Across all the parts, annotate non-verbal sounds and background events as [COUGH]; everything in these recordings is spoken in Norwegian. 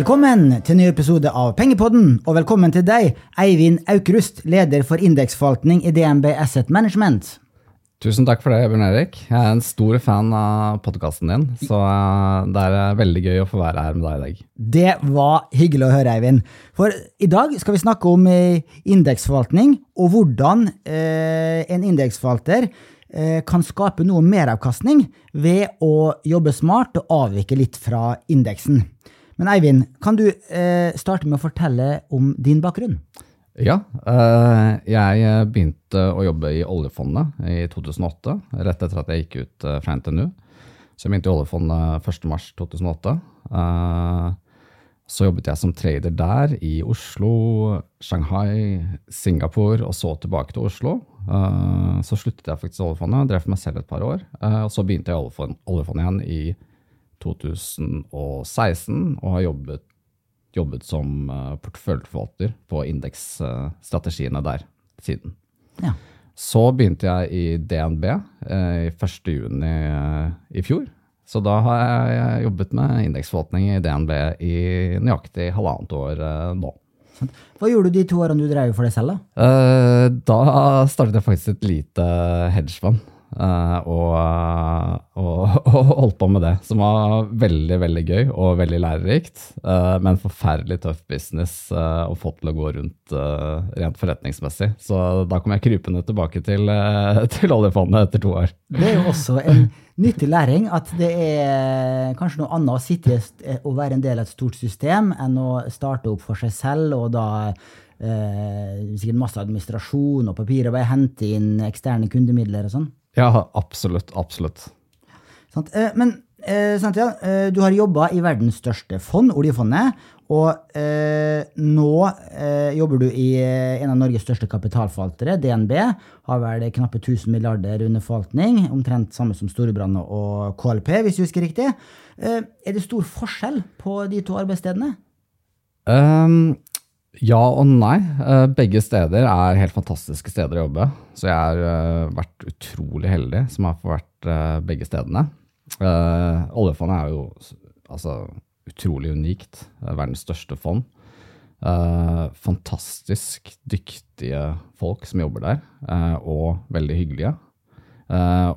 Velkommen til en ny episode av Pengepodden, og velkommen til deg, Eivind Aukrust, leder for indeksforvaltning i DNB Asset Management. Tusen takk for det, Bjørn Erik. Jeg er en stor fan av podkasten din, så eh, det er eh, veldig gøy å få være her med deg i dag. Det var hyggelig å høre, Eivind. For i dag skal vi snakke om eh, indeksforvaltning, og hvordan en indeksforvalter eh, kan skape noe meravkastning ved å jobbe smart og avvike litt fra indeksen. Men Eivind, kan du eh, starte med å fortelle om din bakgrunn? Ja, eh, jeg begynte å jobbe i oljefondet i 2008, rett etter at jeg gikk ut eh, fra NTNU. Så jeg begynte i oljefondet 1.3.2008. Eh, så jobbet jeg som trader der i Oslo, Shanghai, Singapore og så tilbake til Oslo. Så sluttet jeg faktisk i oljefondet, drev for meg selv et par år. Og så begynte jeg i oljefondet igjen i 2016 og har jobbet, jobbet som porteføljeforvalter på indeksstrategiene der siden. Ja. Så begynte jeg i DNB eh, 1.6 eh, i fjor. Så da har jeg jobbet med indeksforvaltning i DNB i nøyaktig halvannet år eh, nå. Hva gjorde du de to årene du drev for deg selv? Da eh, Da startet jeg faktisk et lite hedgefond. Uh, og, og, [LAUGHS] og, holdt på med det, som var veldig veldig gøy og veldig lærerikt. Uh, men forferdelig tøff business å få til å gå rundt rent forretningsmessig. Så da kom jeg krypende tilbake til, [LAUGHS] til oljefondet etter to år. Det er jo også en nyttig læring at det er kanskje noe annet å sitte og være en del av et stort system enn å starte opp for seg selv og da sikkert masse administrasjon og papir og bare hente inn eksterne kundemidler og sånn. Ja, absolutt. Absolutt. Sant? Eh, men eh, sant, eh, du har jobba i verdens største fond, oljefondet. Og eh, nå eh, jobber du i en av Norges største kapitalforvaltere, DNB. Har vel knappe 1000 milliarder under forvaltning. Omtrent samme som Storebrand og KLP, hvis du husker riktig. er det stor forskjell på de to arbeidsstedene? Um, ja og nei. Eh, begge steder er helt fantastiske steder å jobbe. Så jeg har uh, vært utrolig heldig som har fått vært uh, begge stedene. Oljefondet er jo altså, utrolig unikt. verdens største fond. fantastisk dyktige folk som jobber der, og veldig hyggelige.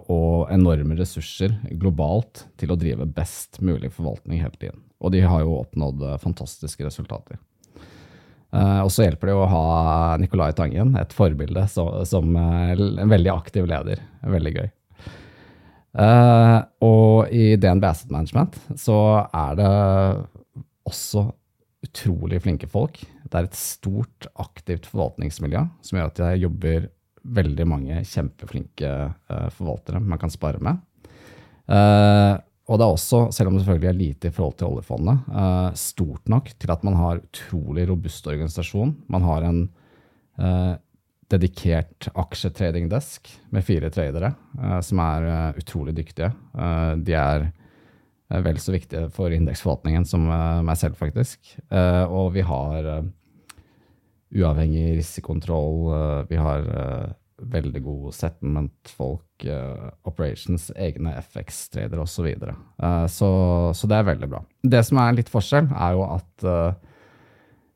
og enorme ressurser globalt til å drive best mulig forvaltning hele tiden. Og de har jo oppnådd fantastiske resultater. Uh, og så hjelper det å ha Nicolai Tangen, et forbilde som, uh, en veldig aktiv leder. Veldig gøy. Uh, og i DNB Asset Management så er det også utrolig flinke folk. Det er et stort, aktivt forvaltningsmiljø som gjør at jeg jobber veldig mange kjempeflinke forvaltere man kan spare med. Og det er også, selv om det selvfølgelig er lite i forhold til oljefondet, uh, stort nok til at man har utrolig robust organisasjon. Man har en uh, dedikert aksjetradingdesk med fire tradere uh, som er utrolig dyktige. de er vel så viktige for indeksforvaltningen som meg selv, faktisk. og vi har uavhengig risikokontroll. vi har veldig god settlement-folk, uh, operations, egne FX-tradere osv. Så, videre. uh, så Så det er veldig bra. Det som er litt forskjell, er jo at uh,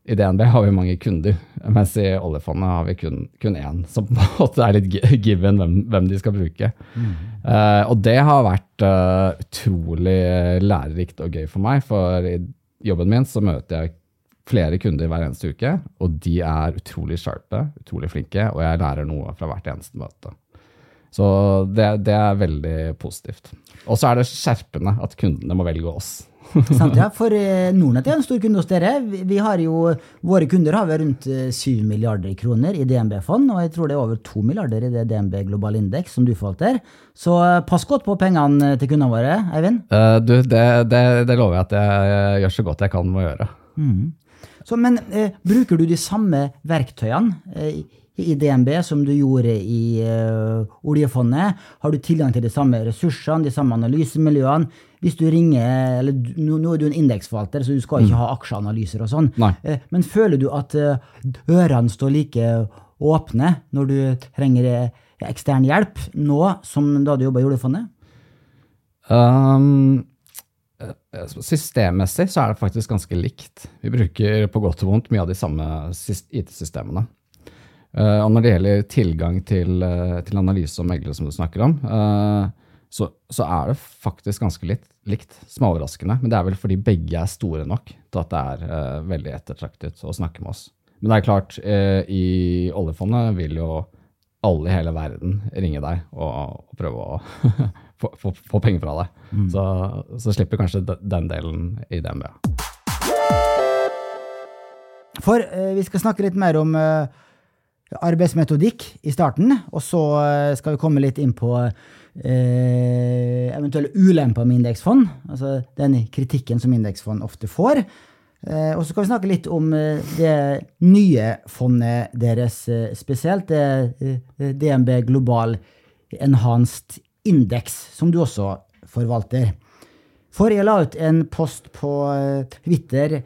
i DNB har vi mange kunder, mens i oljefondet har vi kun, kun én, som på en måte er litt given hvem, hvem de skal bruke. Mm. Uh, og det har vært utrolig lærerikt og gøy for meg, for i jobben min så møter jeg flere kunder hver eneste uke, og de er utrolig sharpe, utrolig flinke, og jeg lærer noe fra hvert eneste møte. Så det, det er veldig positivt. Og så er det skjerpende at kundene må velge oss. [LAUGHS] Sant, ja. For eh, Nordnett er en stor kunde hos dere. Vi har jo, Våre kunder har vi rundt 7 eh, milliarder kroner i DNB-fond, og jeg tror det er over 2 milliarder i det DNB Global Index som du forvalter. Så eh, pass godt på pengene til kundene våre, Eivind. Uh, du, det, det, det, lover jeg at jeg gjør så godt jeg kan med å gjøre. Mm. Så, men uh, bruker du de samme verktøyene eh, i DNB som du gjorde i uh, oljefondet? Har du tilgang til de samme ressursene, de samme analysemiljøene? Hvis du ringer, eller Nå, nå er du en indeksforvalter, så du skal ikke mm. ha aksjeanalyser og sånn. Eh, men føler du at uh, dørene står like åpne når du trenger ekstern hjelp nå som da du jobba i oljefondet? Um Systemmessig så er det faktisk ganske likt. Vi bruker på godt og vondt mye av de samme IT-systemene. Uh, og når det gjelder tilgang til, uh, til analyse og meglere, som du snakker om, uh, så, så, er det faktisk ganske litt, likt. Småoverraskende. Men det er vel fordi begge er store nok til at det er veldig ettertraktet å snakke med oss. Men det er klart, i oljefondet vil jo alle i hele verden ringe deg og, og prøve å [LAUGHS] få, få, få, penger fra deg. Mm. Så, så, slipper kanskje den delen i DNB. For eh, vi skal snakke litt mer om eh, arbeidsmetodikk i starten, og så eh, skal vi komme litt inn på eh, eventuelle ulemper med indeksfond. Altså den kritikken som indeksfond ofte får. Eh, og så skal vi snakke litt om eh, det nye fondet deres spesielt. Det DNB Global Enhanced Index, som du også forvalter. For jeg la ut en post på Twitter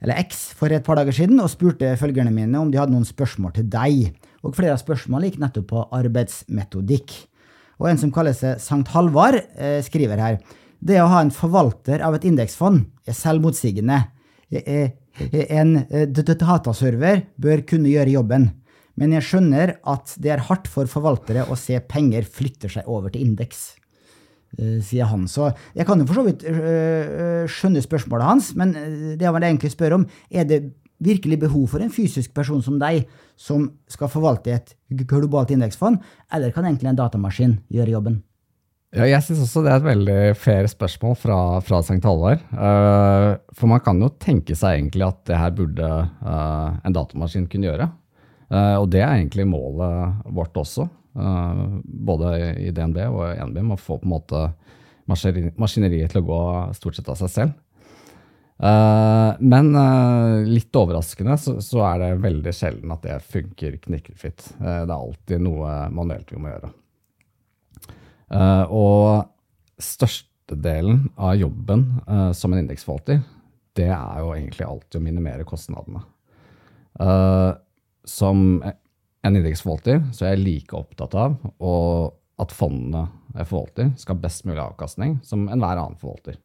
eller X for et par dager siden og spurte følgerne mine om de hadde noen spørsmål til deg. Og flere av spørsmålene gikk nettopp på arbeidsmetodikk. Og en som kaller seg Sankt Halvard, eh, skriver her det å ha en forvalter av et indeksfond er selvmotsigende. En eh, dataserver bør kunne gjøre jobben, men jeg skjønner at det er hardt for forvaltere å se penger flytte seg over til indeks. Eh, sier han. Så jeg kan jo for så vidt skjønne spørsmålet hans, men det jeg egentlig spør om, er det virkelig behov for en fysisk person som deg, som skal forvalte et globalt indeksfond, eller kan egentlig en datamaskin gjøre jobben? Ja, jeg syns også det er et veldig fair spørsmål fra, fra St. Halvard. Uh, for man kan jo tenke seg egentlig at det her burde uh, en datamaskin kunne gjøre. Uh, og det er egentlig målet vårt også, både i DNB og i NB, Man å få på en måte maskineriet til å gå stort sett av seg selv. Uh, men uh, litt overraskende så, er det veldig sjelden at det funker knirkefritt. Uh, det er alltid noe manuelt vi må gjøre. og størstedelen av jobben som en indeksforvalter, det er jo egentlig alltid å minimere kostnadene. som en indeksforvalter så er jeg like opptatt av at fondene jeg forvalter, skal ha best mulig avkastning som enhver annen forvalter.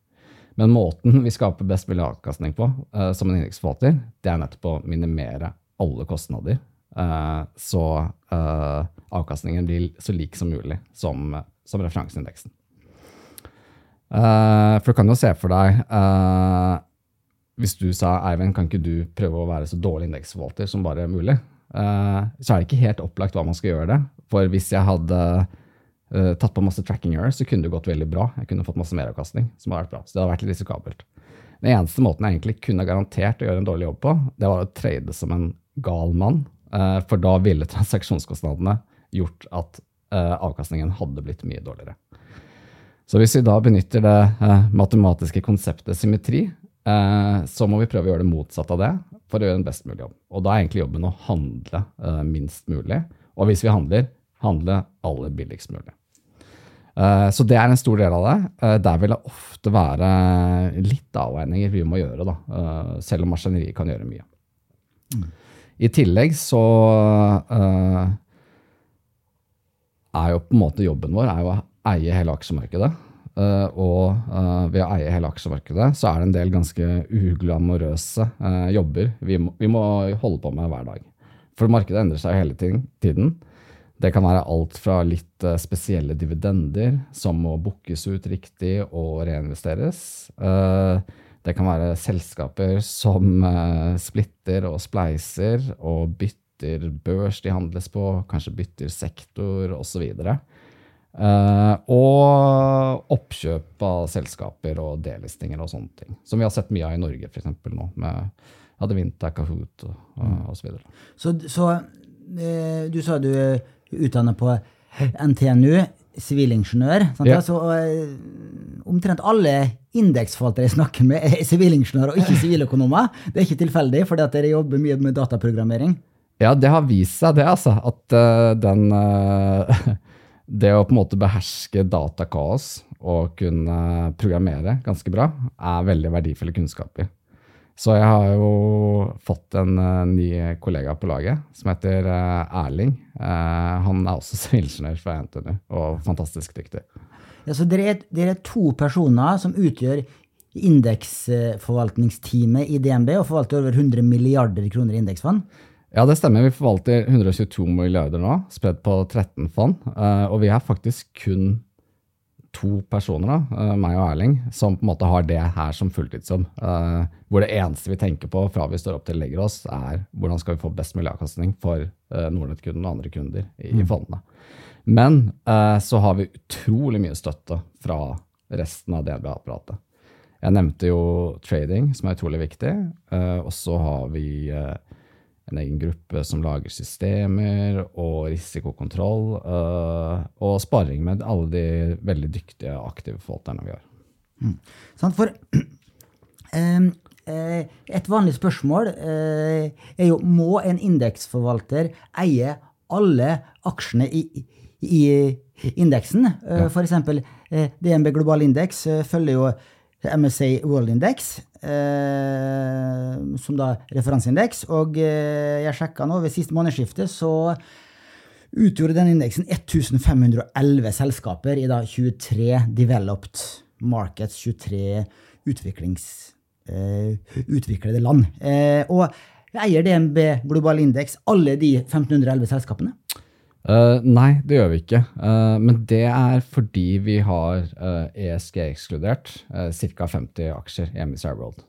Men måten vi skaper best mulig avkastning på uh, som en indeksforvalter, det er nettopp å minimere alle kostnader. Uh, så uh, avkastningen blir så lik som mulig som, som referanseindeksen. for du kan jo se for deg Hvis du sa Eivind, kan ikke du prøve å være så dårlig indeksforvalter som bare mulig? Så er det ikke helt opplagt hva man skal gjøre det. For hvis jeg hadde uh, tatt på masse tracking error, så kunne det gått veldig bra. Jeg kunne fått masse meravkastning, som hadde vært bra. Så det hadde vært litt risikabelt. Den eneste måten jeg egentlig kunne garantert å gjøre en dårlig jobb på, det var å trade som en gal mann. Uh, for da ville transaksjonskostnadene gjort at avkastningen hadde blitt mye dårligere. Så hvis vi da benytter det matematiske konseptet symmetri, så må vi prøve å gjøre det motsatt av det for å gjøre en best mulig jobb. Og da er egentlig jobben å handle minst mulig. Og hvis vi handler, handle aller billigst mulig. Eh, så det er en stor del av det. Der vil det ofte være litt avveininger vi må gjøre, da, selv om maskineriet kan gjøre mye. Mm. I tillegg så er jo på en måte jobben vår å eie hele aksjemarkedet. Og ved å eie hele aksjemarkedet så er det en del ganske uglamorøse jobber vi må, vi må, holde på med hver dag. For markedet endrer seg hele tiden. Det kan være alt fra litt eh, spesielle dividender som må bookes ut riktig og reinvesteres. Eh, det kan være selskaper som eh, splitter og spleiser og bytter børs de handles på, kanskje bytter sektor osv. Og, og oppkjøp av selskaper og delistinger og sånne ting. Som vi har sett mye av i Norge f.eks. nå, med Adevinta, Kahoot og, og og Så, så, så du sa du utdanna på NTNU, sivilingeniør. Ja. uh, omtrent alle indeksforvaltere jeg snakker med, er sivilingeniører og ikke siviløkonomer. Det er ikke tilfeldig, at dere jobber mye med dataprogrammering. Ja, det har vist seg, det, altså. At uh, den uh, [LAUGHS] Det å på en måte beherske datakaos og kunne programmere ganske bra, er veldig verdifulle kunnskaper. Så jeg har jo fått en uh, ny kollega på laget som heter uh, Erling. Uh, han er også [LAUGHS] sivilingeniør fra NTNU og fantastisk dyktig. Ja, så dere er, dere er, to personer som utgjør indeksforvaltningsteamet i DNB og forvalter over 100 milliarder kroner i indeksfond. Ja, det stemmer. Vi forvalter 122 milliarder nå, spredt på 13 fond. Uh, og vi er faktisk kun to personer, da, uh, meg og Erling, som på en måte har det her som fulltidsjobb. Uh, hvor det eneste vi tenker på fra vi står opp til legger oss, er hvordan skal vi få best mulig avkastning for Nordnett-kunden og andre kunder i, mm. fondene. Men så har vi utrolig mye støtte fra resten av DNB-apparatet. Jeg nevnte jo trading, som er utrolig viktig. Og så har vi en egen gruppe som lager systemer og risikokontroll. Uh, og sparing med alle de veldig dyktige, aktive forvalterne vi har. Mm. For [CLEARS THROAT] et vanlig spørsmål er jo må en indeksforvalter eie alle aksjene i, i indeksen? Ja. F.eks. DNB Global Indeks følger jo MSA World Index, eh, som da referanseindeks. Og eh, jeg sjekka nå, ved siste månedsskifte så utgjorde den indeksen 1511 selskaper i da 23 developed markets, 23 utviklings, eh, utviklede land. Eh, og eier DNB Global Index alle de 1511 selskapene? Uh, nei, det gjør vi ikke. Uh, men det er fordi vi har uh, eh, ESG ekskludert uh, ca. 50 aksjer i MSR World.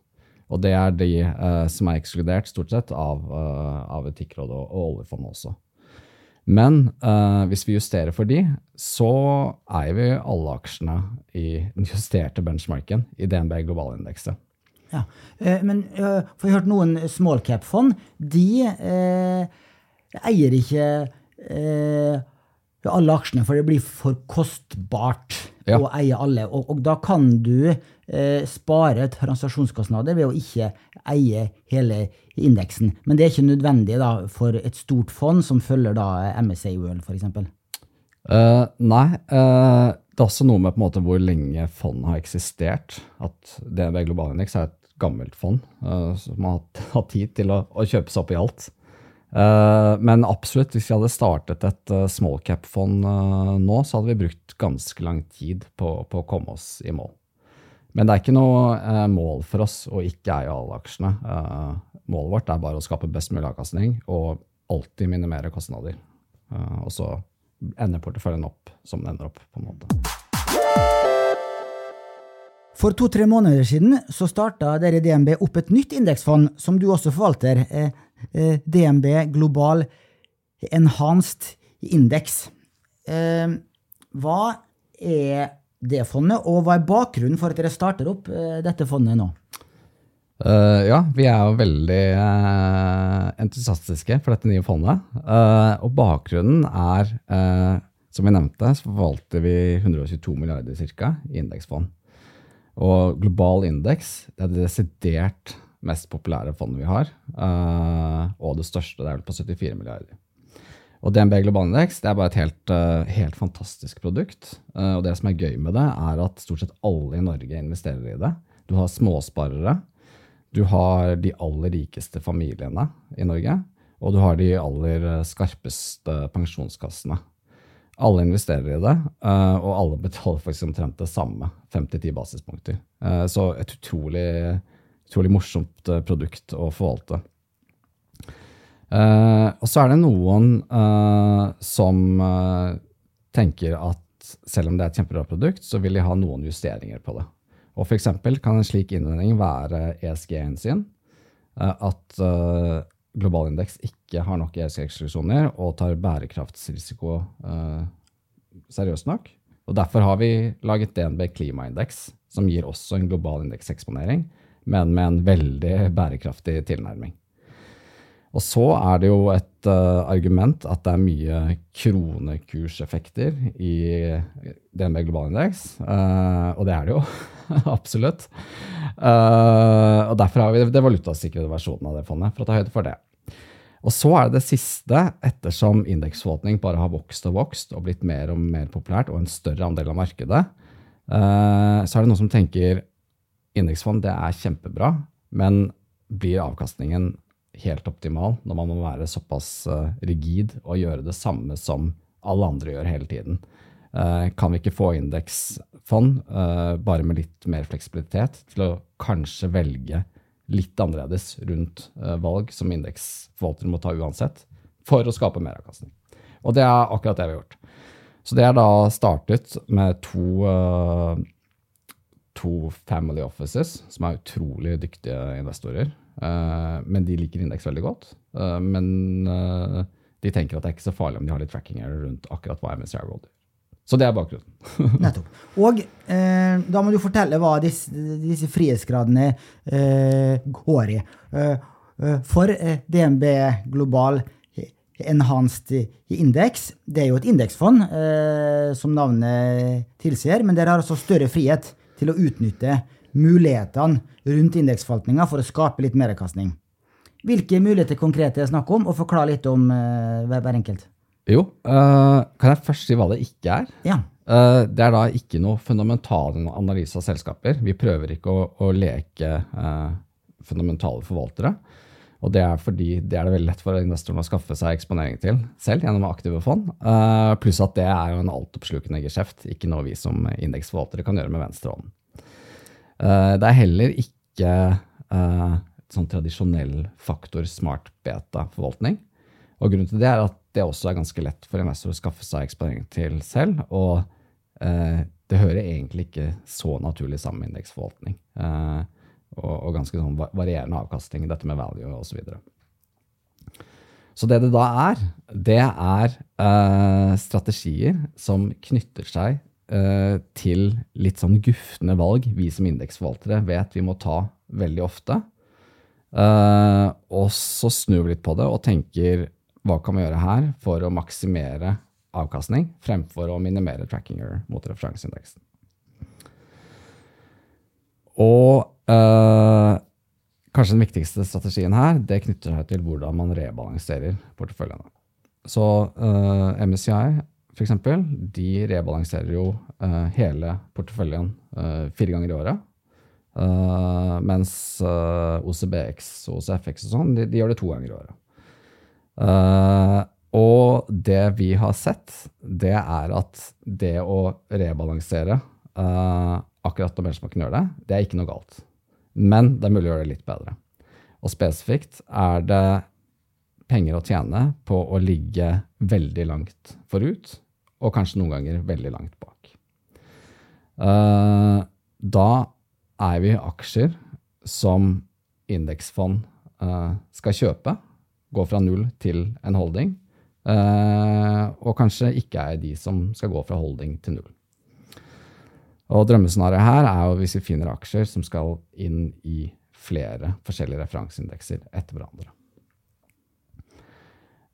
Og det er de som er ekskludert stort sett av, av Etikkrådet og, og oljefondet også. Men hvis vi justerer for de, så eier vi alle aksjene i den justerte benchmarken i DNB globalindekset. Ja, Men for jeg har hørt noen small cap-fond, de eier ikke eh, alle aksjene, for det blir for kostbart ja. å eie alle. Og, og da kan du eh, spare transaksjonskostnader ved å ikke eie hele indeksen. Men det er ikke nødvendig da, for et stort fond som følger da MSA World, f.eks. Uh, eh, nei. Uh, det er også noe med på en måte hvor lenge fondet har eksistert. At DNB Globalindeks er et gammelt fond uh, som har hatt, [LAUGHS] hatt tid til å, å, kjøpe seg opp i alt. Uh, men absolutt, hvis vi hadde startet et uh, small cap-fond uh, nå, så hadde vi brukt ganske lang tid på, på, å komme oss i mål. Men det er ikke noe mål for oss å ikke eie alle aksjene. målet vårt er bare å skape best mulig avkastning og alltid minimere kostnader. og så ender porteføljen opp som den ender opp, på en måte. For to-tre måneder siden så starta dere i DNB opp et nytt indeksfond, som du også forvalter. Eh, Eh, DNB Global Enhanced Index. Eh, hva er det fondet, og hva er bakgrunnen for at dere starter opp dette fondet nå? Uh, ja, vi er jo veldig uh, entusiastiske for dette nye fondet. Uh, og bakgrunnen er, som vi nevnte, så forvalter vi 122 milliarder cirka, i indeksfond. Og global indeks er det desidert mest populære fondet vi har. Uh, og det største, det er vel på 74 milliarder. Og DNB Global Index det er bare et helt, uh, helt fantastisk produkt. Uh, og det som er gøy med det, er at stort sett alle i Norge investerer i det. Du har småsparere. Du har de aller rikeste familiene i Norge. Og du har de aller skarpeste pensjonskassene. Alle investerer i det, og alle betaler faktisk omtrent det samme. 5-10 basispunkter. Så et utrolig utrolig morsomt eh, produkt å forvalte. Og så er det noen som tenker at selv om det er et kjempebra produkt, så vil de ha noen justeringer på det. Og F.eks. kan en slik innvending være ESG-hensyn. at global indeks ikke har nok ESG-eksklusjoner og tar bærekraftsrisiko seriøst nok. Og Derfor har vi laget DNB klimaindeks, som gir også en global indekseksponering men med en veldig bærekraftig tilnærming. Og så er det jo et uh, argument at det er mye kronekurseffekter i DNB globalindeks. Uh, og det er det jo. [LAUGHS] Absolutt. Uh, og derfor har vi det valutasikrede versjonen av det fondet, for å ta høyde for det. Og så er det det siste, ettersom indeksforvaltning bare har vokst og vokst og blitt mer og mer populært og en større andel av markedet, så er det noen som tenker indeksfond det er kjempebra, men blir avkastningen helt optimal når man må være såpass eh, rigid og gjøre det samme som alle andre gjør hele tiden? Eh, kan vi ikke få indeksfond eh, bare med litt mer fleksibilitet til å kanskje velge litt annerledes rundt valg som indeksforvaltere må ta uansett, for å skape meravkastning? Og det er akkurat det vi har gjort. Så det er da startet med to, to family offices, som er utrolig dyktige investorer. Men de liker indeks veldig godt. Men de tenker at det er ikke så farlig om de har litt tracking rundt akkurat hva MSCI World gjør. Så det er bakgrunnen. [LAUGHS] Nettopp. Og eh, da må du fortelle hva disse, disse frihetsgradene eh, går i. Eh, eh for eh, DNB Global Enhanced Index, det er jo et indeksfond, eh, som navnet tilsier, men dere har altså større frihet til å utnytte mulighetene rundt indeksforvaltninga for å skape litt meravkastning. Hvilke muligheter konkret er det snakk om, og forklar litt om hver enkelt. Jo, uh, kan jeg først si hva det ikke er? Ja. Uh, det er da ikke noe fundamental analyse av selskaper. Vi prøver ikke å, å leke uh, fundamentale forvaltere. Og det er fordi det er det veldig lett for investorene å skaffe seg eksponering til selv gjennom aktive fond. pluss at det er jo en altoppslukende geskjeft, ikke noe vi som indeksforvaltere kan gjøre med venstre hånd. Det er heller ikke sånn tradisjonell faktor smart beta-forvaltning. Og grunnen til det er at det også er ganske lett for investor å skaffe seg eksponering til selv. Og eh, det hører egentlig ikke så naturlig sammen med indeksforvaltning. Eh, og, og, ganske sånn varierende avkastning, dette med value osv. Så, videre. så det det da er, det er eh, strategier som knytter seg eh, til litt sånn guftende valg vi som indeksforvaltere vet vi må ta veldig ofte. Uh, og så snur vi litt på det og tenker hva kan vi gjøre her for å maksimere avkastning fremfor å minimere trackinger mot referanseindeksen? Og øh, kanskje den viktigste strategien her det knytter seg til hvordan man rebalanserer porteføljene. Så eh, MSCI for eksempel, de rebalanserer jo uh, hele porteføljen fire ganger i året. mens OCBX og OCFX og sånn, de, de gjør det to ganger i året. Uh, og det vi har sett, det er at det å rebalansere uh, akkurat når benchmarken gjør det, det er ikke noe galt. Men det er mulig å gjøre det litt bedre. Og spesifikt er det penger å tjene på å ligge veldig langt forut, og kanskje noen ganger veldig langt bak. Uh, da er vi aksjer som indeksfond skal kjøpe gå fra null til en holding. Uh, og kanskje ikke er de som skal gå fra holding til null. Og Drømmescenarioet her er jo hvis vi finner aksjer som skal inn i flere forskjellige referanseindekser etter hverandre.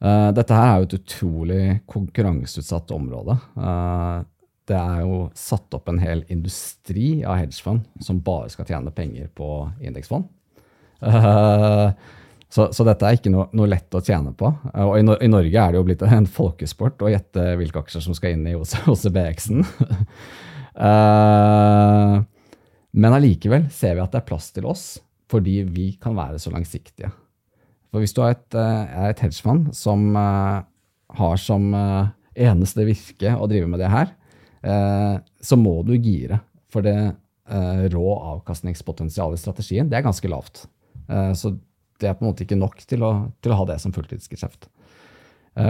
Uh, dette her er jo et utrolig konkurranseutsatt område. Uh, det er jo satt opp en hel industri av hedgefond som bare skal tjene penger på indeksfond. Uh, så, så, dette er ikke noe, noe, lett å tjene på. Og i, i, Norge er det jo blitt en folkesport å gjette hvilke aksjer som skal inn i OCBX-en. [LAUGHS] eh, men allikevel ser vi at det er plass til oss, fordi vi kan være så langsiktige. For hvis du er et, er et hedgefond som uh, har som eneste virke å drive med det her, så må du gire. For det rå avkastningspotensialet i strategien, det er ganske lavt. så det er på en måte ikke nok til å, til å ha det som fulltidsgeskjeft.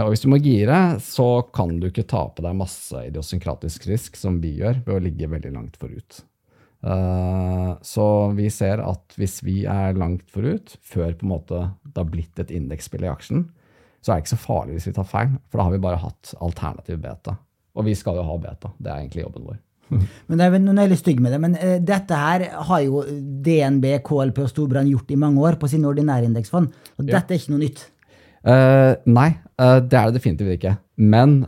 Og hvis du må gire, så kan du ikke ta på deg masse idiosynkratisk risk, som vi gjør, ved å ligge veldig langt forut. Uh, så vi ser at hvis vi er langt forut, før på en måte det har blitt et indeksspill i aksjen, så er det ikke så farlig hvis vi tar feil, for da har vi bare hatt alternativ beta. Og vi skal jo ha beta. Det er egentlig jobben vår. [LAUGHS] Men det er, Nå er jeg litt stygg med det, men uh, dette her har jo DNB, KLP og Storbrann gjort i mange år på sine ordinære indeksfond. Og ja. dette er ikke noe nytt. Uh, nei, uh, det er det definitivt ikke. Men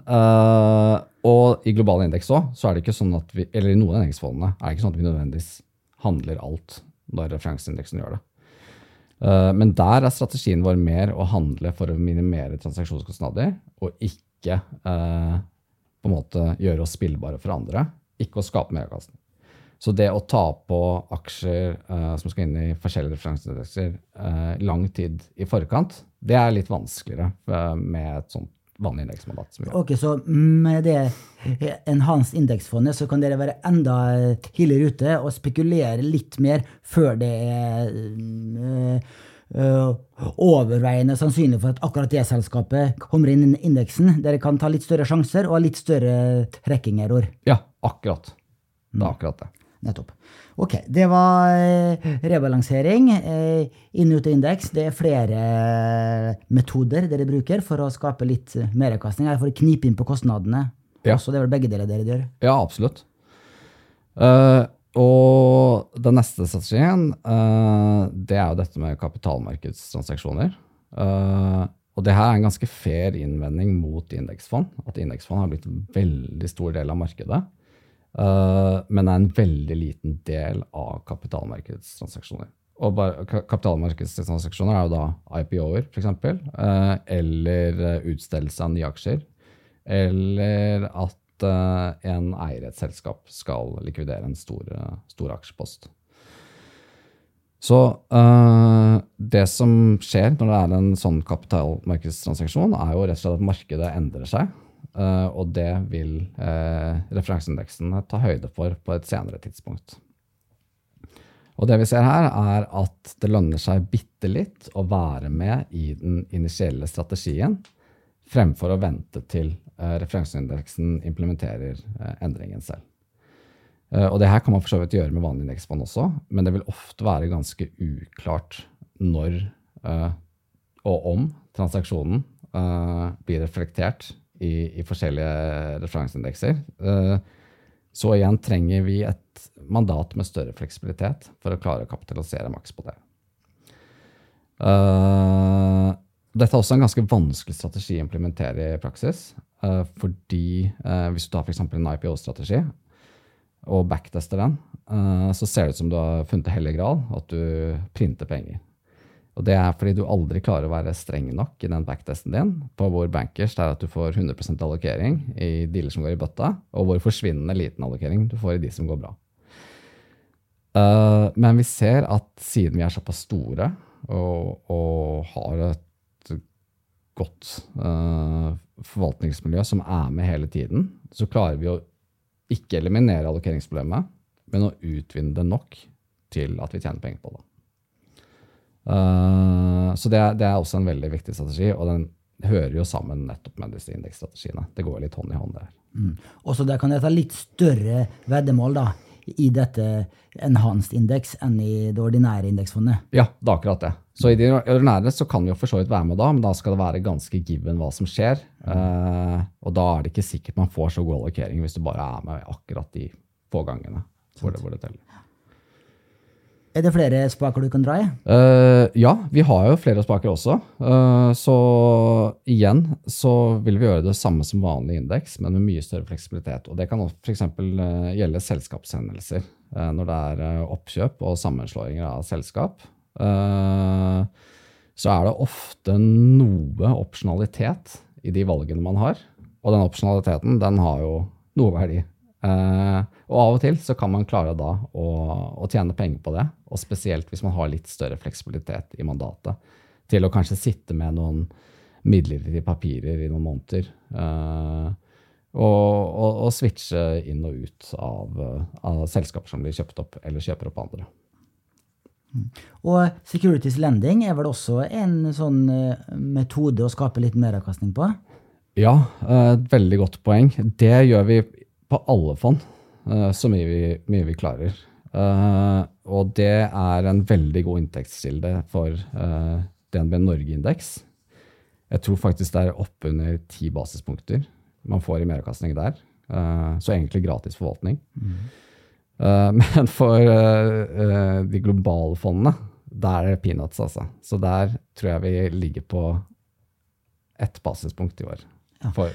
og i globale indeks òg, så er det ikke sånn at vi, eller i noen av indeksfondene er det ikke sånn at vi nødvendigvis handler alt når referanseindeksen gjør det. Men der er strategien vår mer å handle for å minimere transaksjonskostnader, og ikke på en måte gjøre oss spillbare for andre ikke å skape meravkastning. Så det å ta på aksjer uh, som skal inn i forskjellige referanseindekser uh, lang tid i forkant, det er litt vanskeligere med et sånt vanlig indeksmandat. Ok, Så med det enhanced indeksfondet så kan dere være enda tidligere ute og spekulere litt mer før det er øh, øh, overveiende sannsynlig for at akkurat det selskapet kommer inn i indeksen. Dere kan ta litt større sjanser og ha litt større trekkingerror. Ja, akkurat. Det er akkurat det. Nettopp. Ok, det var eh, rebalansering. eh, Inn ut av indeks. Det er flere eh, metoder dere bruker for å skape litt meravkastning. For å knipe inn på kostnadene. Ja. Også, det er vel begge deler dere gjør. Ja, absolutt. Uh, og den neste strategien, uh, det er jo dette med kapitalmarkedstransaksjoner. Uh, og det her er en ganske fair innvending mot indeksfond. At indeksfond har blitt en veldig stor del av markedet. Eh, men er en veldig liten del av kapitalmarkedstransaksjoner. Og kapitalmarkedstransaksjoner er jo da IPO-er, f.eks. Uh, eller eh, utstedelse av nye aksjer. Eller at eh, en eier et selskap skal likvidere en stor, eh, stor aksjepost. Så øh, det som skjer når det er en sånn kapitalmarkedstransaksjon, er jo rett og slett at markedet endrer seg. Eh, og det vil uh, referanseindeksen ta høyde for på et senere tidspunkt. Og det vi ser her, er at det lønner seg bitte litt å være med i den initielle strategien, fremfor å vente til eh, referanseindeksen implementerer eh, endringen selv. Eh, og det her kan man for så vidt gjøre med vanlig indeksfond også, men det vil ofte være ganske uklart når eh, og om transaksjonen eh, blir reflektert i, i forskjellige referanseindekser. Eh, så igjen trenger vi et mandat med større fleksibilitet for å klare å kapitalisere maks på det. Eh, dette er også en ganske vanskelig strategi å implementere i praksis. eh, fordi hvis du tar f.eks. en IPO-strategi og backtester den, så ser det ut som du har funnet det hellige gral, at du printer penger. Og det er fordi du aldri klarer å være streng nok i den backtesten din på hvor bankers det er at du får 100% allokering i dealer som går i bøtta, og hvor forsvinnende liten allokering du får i de som går bra. Uh, men vi ser at siden vi er såpass store og, og har et godt uh, forvaltningsmiljø som er med hele tiden, så klarer vi å ikke eliminere allokeringsproblemet, men å utvinne det nok til at vi tjener penger på det. Eh, så det er, det er også en veldig viktig strategi, og den hører jo sammen nettopp med disse indeksstrategiene. Det går litt hånd i hånd der. Mm. Og så der kan jeg ta litt større veddemål da, i dette enhanced indeks enn i det ordinære indeksfondet. Ja, det er akkurat det. Så i det ordinære så kan vi jo for så vidt være med da, men da skal det være ganske given hva som skjer. Eh, og da er det ikke sikkert man får så god allokering hvis du bare er med akkurat de få gangene hvor det, hvor det teller. Er det flere spaker du kan dra i? Uh, ja, vi har jo flere spaker også. Uh, så igjen så vil vi gjøre det samme som vanlig indeks, men med mye større fleksibilitet. Og det kan f.eks. Uh, gjelde selskapshendelser. Uh, når det er eh, oppkjøp og sammenslåinger av selskap. Eh, så er det ofte noe opsjonalitet i de valgene man har. Og den opsjonaliteten den har jo noe verdi. Eh, og av og til så kan man klare da å, å tjene penger på det, og spesielt hvis man har litt større fleksibilitet i mandatet, til å kanskje sitte med noen midlertidige papirer i noen måneder. eh, og, og, og switche inn og ut av, av selskaper som blir kjøpt opp, eller kjøper opp andre. Og securities lending er vel også en sånn eh, metode å skape litt meravkastning på? Ja, et veldig godt poeng. Det gjør vi på alle fond, eh, så mye vi, mye vi klarer. Uh, og det er en veldig god inntektskilde for uh, DNB Norge-indeks. Jeg tror faktisk det er oppunder ti basispunkter man får i meravkastning der. Uh, så egentlig gratis forvaltning. Eh, [LAUGHS] men for eh, eh, de globale fondene, der er det peanuts, altså. Så der tror jeg vi ligger på ett basispunkt i år. For,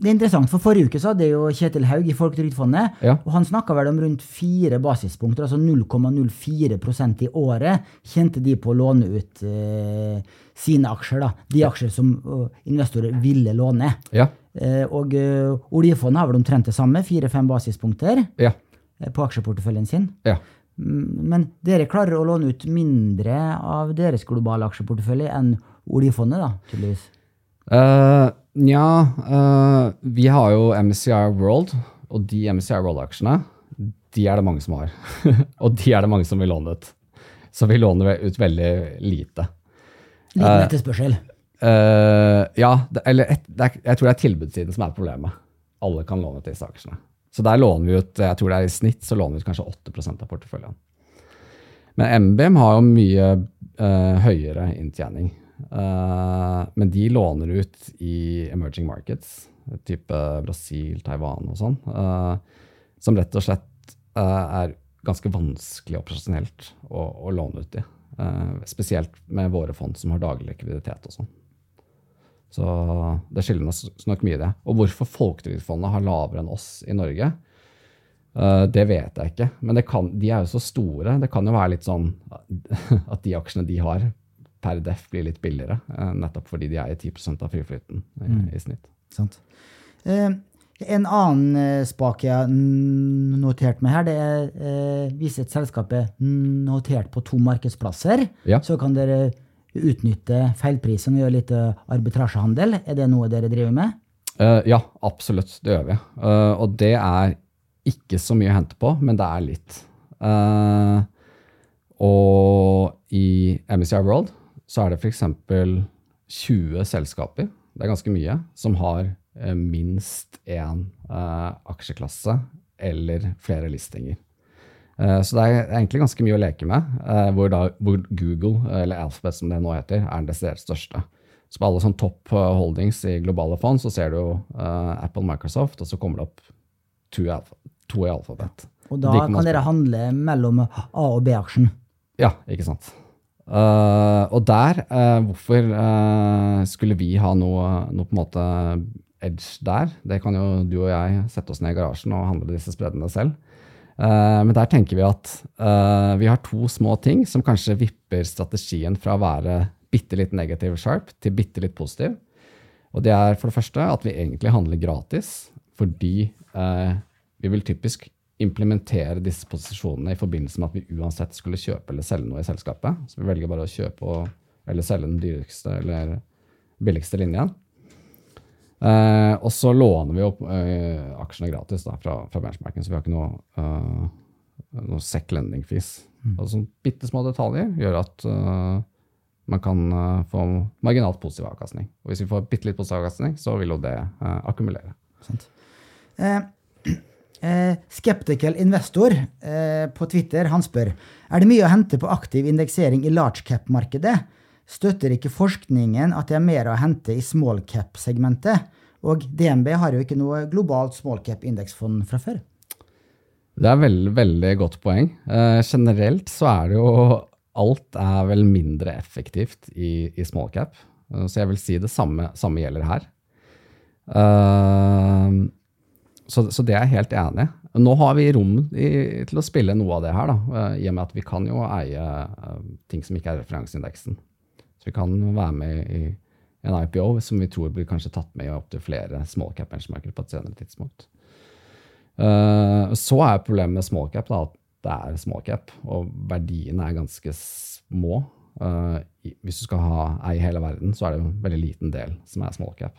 Det er interessant, for Forrige uke så hadde jo Kjetil Haug i Folketrygdfondet, Ja. og han snakka vel om rundt fire basispunkter, altså 0,04% i året, kjente de på å låne ut eh, sine aksjer. da, De aksjer som uh, investorer ville låne. ja, Eh, og uh, oljefondet har vel omtrent det samme, fire-fem basispunkter ja, eh, på aksjeporteføljen sin. ja. Mm, Men dere klarer å låne ut mindre av deres globale aksjeportefølje enn oljefondet, da, tydeligvis. Eh, Nja, uh, vi har jo MCI World, og de MCI World-aksjene, de er det mange som har. [LAUGHS] og de er det mange som vil låne ut. Så vi låner ut veldig lite. Liten etterspørsel. Eh, ja, det, eller et, det er, jeg tror det er tilbudssiden som er problemet. Alle kan låne ut disse aksjene. Så der låner vi ut jeg tror det er i snitt så låner vi ut kanskje 8 av porteføljen. Men MBM har jo mye uh, høyere inntjening. Eh, men de låner ut i emerging markets, type Brasil, Taiwan og sånn, eh, som rett og slett eh, er ganske vanskelig operasjonelt å, å låne ut i. Spesielt med våre fond som har daglig likviditet og sånn. Så det skiller oss nok mye, det. Og hvorfor Folketrygdfondet har lavere enn oss i Norge, det vet jeg ikke. Men kan, de er jo så store. Det kan jo være litt sånn [LAUGHS] at de aksjene de har, per def blir litt billigere. Uh, nettopp fordi de eier 10 av friflyten i, mm. i snitt. Sant. Eh, en annen spak jeg har notert med her, det er eh, hvis et selskap er notert på to markedsplasser, ja. så kan dere utnytte feilprisen og gjøre litt eh, arbitrasjehandel? Er det noe dere driver med? Uh, ja, absolutt. Det gjør vi. Uh, og det er ikke så mye å hente på, men det er litt. Uh, og i MSCI World så er det f.eks. 20 selskaper, det er ganske mye, som har minst én aksjeklasse eller flere listinger. Eh, så det er egentlig ganske mye å leke med, eh, hvor, da, hvor Google, eller Alphabet som det nå heter, er den desidert største. Så på alle sånn topp eh, holdings i globale fond så ser du jo Apple, Microsoft, og så kommer det opp to, to i Alphabet. Og da kan, kan dere handle mellom A- og B-aksjen? Ja, ikke sant. Uh, og der, uh, hvorfor uh, skulle vi ha noe, noe, på en måte edge der? Det kan jo du og jeg sette oss ned i garasjen og handle disse spreddene selv. Men der tenker vi at vi har to små ting som kanskje vipper strategien fra å være bitte litt negativ sharp til bitte litt positiv. Og det er for det første at vi egentlig handler gratis fordi vi vil typisk implementere disse posisjonene i forbindelse med at vi uansett skulle kjøpe eller selge noe i selskapet. Så vi velger bare å kjøpe og, eller selge den dyreste eller billigste linjen. Uh, og så låner vi opp uh, aksjene gratis da, fra, fra benchmarken, så vi har ikke noe, uh, noe sec lending fees. Mm. Altså, bitte små detaljer gjør at man kan få marginalt positiv avkastning. Og hvis vi får bitte litt positiv avkastning, så vil jo det akkumulere. Skeptical investor på Twitter han spør er det mye å hente på aktiv indeksering i large cap-markedet. Støtter ikke forskningen at det er mer å hente i small cap-segmentet? Og DNB har jo ikke noe globalt small cap-indeksfond fra før. Det er veldig, veldig godt poeng. Eh, generelt så er det jo Alt er vel mindre effektivt i, i small cap. Så jeg vil si det samme, samme gjelder her. Uh, så, så, det er jeg helt enig i. Nå har vi rom i, til å spille noe av det her, da, uh, i og med at vi kan jo eie ting som ikke er referanseindeksen. Så vi kan være med i en IPO som vi tror blir kanskje tatt med i opptil flere small cap benchmarker på et senere tidspunkt. Uh, så er problemet med small cap da, at det er small cap, og verdiene er ganske små. Hvis du skal ha ei hele verden, så er det jo en veldig liten del som er small cap.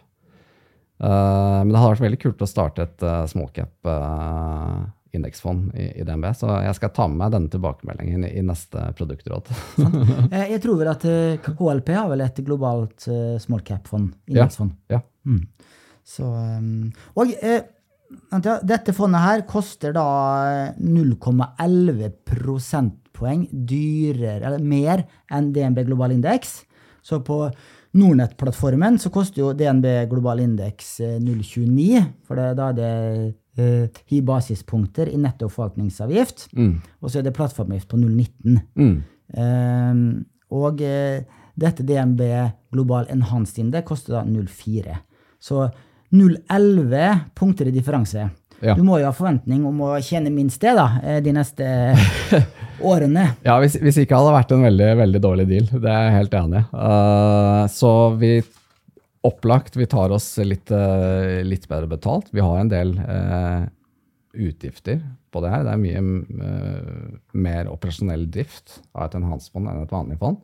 Uh, men det hadde vært veldig kult å starte et small cap indeksfond i, i, DNB. Så jeg skal ta med meg denne tilbakemeldingen i, i neste produktråd. [LAUGHS] Eh, jeg tror vel at HLP eh, har vel et globalt uh, small cap-fond, indeksfond. Ja. ja. Mm. Så, um, og eh, dette fondet her koster da 0,11 prosentpoeng dyrere, eller mer enn DNB global indeks. Så på Nordnett-plattformen så koster jo DNB global indeks 0,29, for det, da er det uh, basispunkter i netto forvaltningsavgift. Mm. Og så er det plattformavgift på 0,19. Mm. Uh, og uh, dette DNB Global Enhanced Index koster da 0,4. Så 0,11 punkter i differanse. Ja. Du må jo ha forventning om å tjene minst det da, de neste [LAUGHS] årene. Ja, hvis, hvis, ikke hadde det vært en veldig, veldig dårlig deal. Det er jeg helt enig i. Uh, så vi opplagt. Vi tar oss litt, uh, litt bedre betalt. Vi har en del uh, utgifter på det her. Det er mye mer operasjonell drift av et enhanced-fond enn et vanlig fond.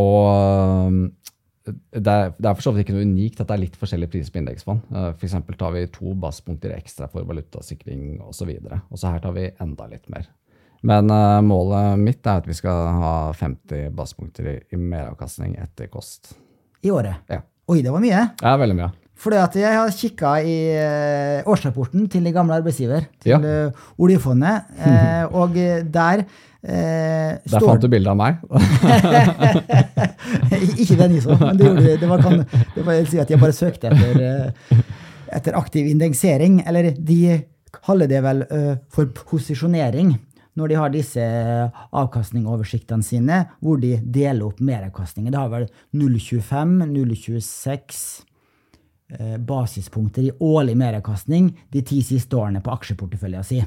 Og det er, det er for så vidt ikke noe unikt at det er litt forskjellige priser på indeksfond. Uh, F.eks. tar vi to basspunkter ekstra for valutasikring osv. Og så her tar vi enda litt mer. Men uh, målet mitt er at vi skal ha 50 basspunkter i, i meravkastning etter kost. I året? Ja. Oi, det var mye. Ja, veldig mye. Fordi at jeg har kikka i eh, årsrapporten til de gamle arbeidsgiver, til Ja. eh, oljefondet, [LAUGHS] eh, og eh, der eh, Der fant du bilde av meg. [LAUGHS] Ikke den ISO, men det, gjorde, det var, kan, det var si at jeg bare søkte etter, eh, etter aktiv indeksering. Eller de kaller det vel uh, for posisjonering. Når de har disse avkastningoversiktene sine, hvor de deler opp meravkastninger. Det har vel 0,25, 0,26 eh, basispunkter i årlig meravkastning de ti siste årene på aksjeporteføljen si,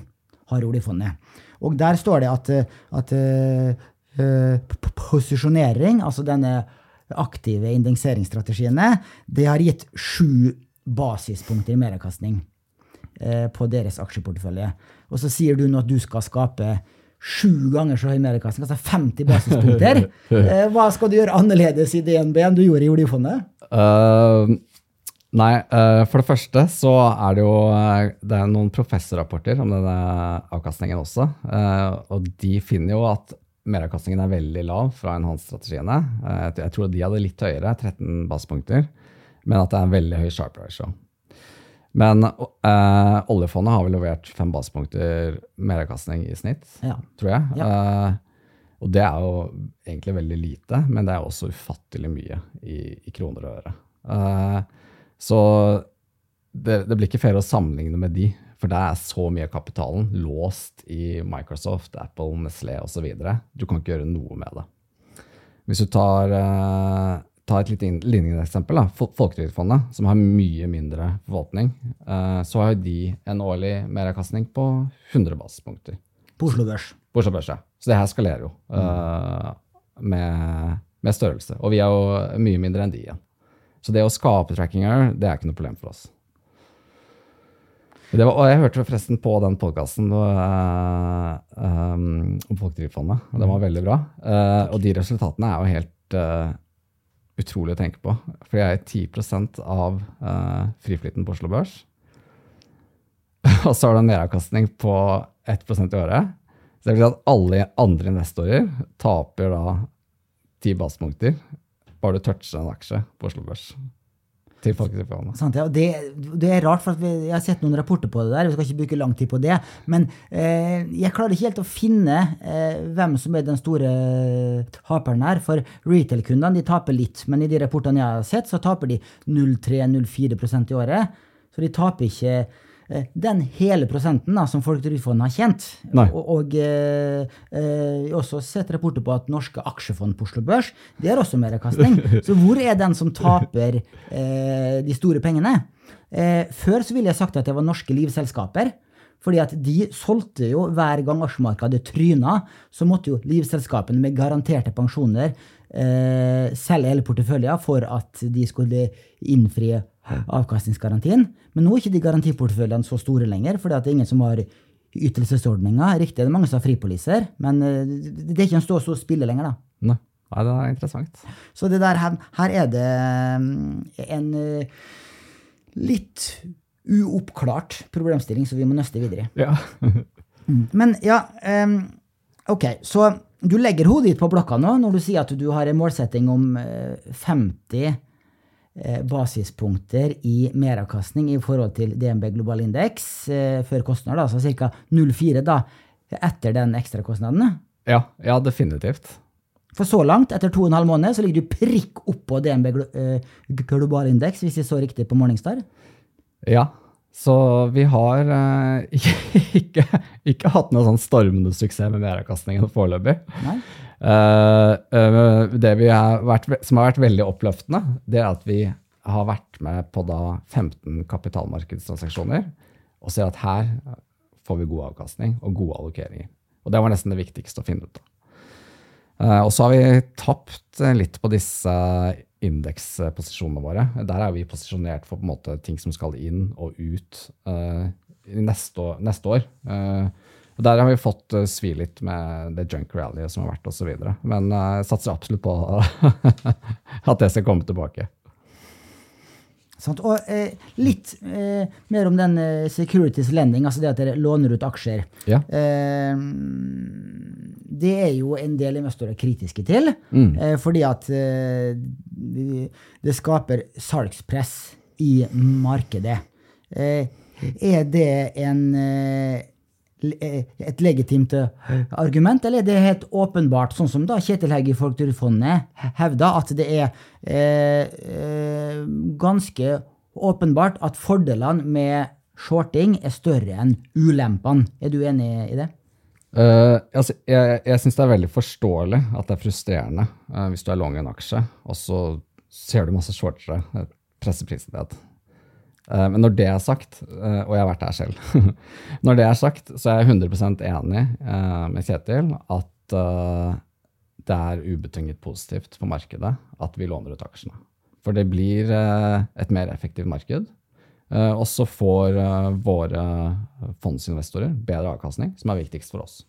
har oljefondet. Og der står det at, at uh, posisjonering, altså denne aktive indekseringsstrategiene, det har gitt sju basispunkter i meravkastning uh, på deres aksjeportefølje. Og så sier du nå at du skal skape sju ganger så høy meravkastning, altså 50 basispunkter. [LAUGHS] Hva skal du gjøre annerledes i DNB enn du gjorde i oljefondet? Uh, nei, uh, for det første så er det jo uh, det er noen professorrapporter om denne avkastningen også. Uh, og de finner jo at meravkastningen er veldig lav fra enhance-strategiene. Uh, jeg- tror de hadde litt høyere, 13 basepunkter, men at det er en veldig høy sharp ratio. Men uh, oljefondet har vel levert fem basepunkter meravkastning i snitt, Ja. tror jeg. Uh, og det er jo egentlig veldig lite, men det er også ufattelig mye i, i kroner og øre. Eh, så det, det blir ikke fair å sammenligne med de, for der er så mye av kapitalen låst i Microsoft, Apple, Nestlé osv. Du kan ikke gjøre noe med det. Hvis du tar, tar et litt lignende eksempel, Folketrygdfondet, som har mye mindre forvaltning, eh, så har de en årlig meravkastning på 100 basispunkter På Oslo Børs. på Oslo Børs. ja. Så det her skalerer jo eh, med, med størrelse. Og vi er jo mye mindre enn de igjen. Så det å skape tracking error, det er ikke noe problem for oss. Var, og jeg hørte forresten på den podkasten um, om Folketrygdfondet. og Den var veldig bra. Uh, og de resultatene er jo helt uh, utrolig å tenke på. For jeg er 10 av uh, friflyten på Oslo Børs. [LAUGHS] og så har du en meravkastning på 1% i året. Så det vil si at alle andre investorer taper da 10 basepunkter bare du toucher en aksje på Oslo Børs. Til. Sant, ja. det, det er rart, for jeg har sett noen rapporter på det der. Vi skal ikke bruke lang tid på det. Men eh, jeg klarer ikke helt å finne eh, hvem som er den store taperen her. For retail-kundene de taper litt, men i de rapportene jeg har sett, så taper de 0,3-0,4 i året. Så de taper ikke eh, den hele prosenten da, som Folketrygdfondet har tjent. Nei. Og, og eh, eh, har også sett rapporter på at norske aksjefond på Oslo Børs det er også meravkastning. [LAUGHS] Så hvor er den som taper eh, de store pengene? Eh, før så ville jeg sagt at det var norske livselskaper. Fordi at de solgte jo hver gang aksjemarkedet tryna, så måtte jo livselskapene med garanterte pensjoner eh, selge hele porteføljen for at de skulle innfri avkastningsgarantien. Men nå er ikke de garantiporteføljene så store lenger, at det er ingen som har ytelsesordninger. Riktig, det er mange som har fripoliser, men eh, det er ikke en stå og spille lenger, da. Nei. Det er interessant. Så det der, her, her er det mm, en eh, litt uoppklart problemstilling som vi må nøste videre i. Ja. [LAUGHS] Men ja, um, ok, så du legger hodet ditt på blokka nå når du sier at du har en målsetting om eh, 50 eh, basispunkter i meravkastning i forhold til DNB Global Index eh, før kostnader, altså så ca. 0,4 da, etter den ekstrakostnaden. ja, ja, definitivt. For så langt, etter to og en halv måned, så ligger du prikk oppå DNB eh, Global Index, hvis jeg så riktig på Morningstar. Ja. Så vi har eh, [LAUGHS] ikke, ikke hatt noe sånn stormende suksess med meravkastningen foreløpig. Nei? Eh, eh, det har vært, som har vært veldig oppløftende, det er at vi har vært med på da 15 kapitalmarkedstransaksjoner og ser at her får vi god avkastning og gode allokeringer. Og det var nesten det viktigste å finne ut av. Eh, og så har vi tapt litt på disse indeksposisjonene våre. Der er vi posisjonert for måte ting som skal inn og ut uh, neste år. Neste år. Eh, Og Der har vi fått uh, svi litt med det junk rallyet som har vært osv. Men uh, jeg satser absolutt på [LAUGHS] at det skal komme tilbake. Sant? Og eh, litt eh, mer om den eh, securities lending, altså det at dere låner ut aksjer. Ja. Eh, det er jo en del investorer kritiske til, Mm. eh, fordi at eh, det- skaper salgspress i markedet. Eh, er det en eh, eh, et legitimt eh, argument, eller er det helt åpenbart, sånn som da Kjetil Hegg i Folketrygdfondet hevda, at det er eh, eh, ganske åpenbart at fordelene med shorting er større enn ulempene. Er du enig i det? Uh, altså, jeg jeg syns det er veldig forståelig at det er frustrerende uh, hvis du er long en aksje, og så ser du masse shortere, presser prisen ned. Eh, men når det er sagt, eh, og jeg har vært der selv [LAUGHS] Når det er sagt, så er jeg 100% enig eh, med Kjetil at det er ubetinget positivt for markedet at vi låner ut aksjene. For det blir et mer effektivt marked. Og så får våre fondsinvestorer bedre avkastning, som er viktigst for oss.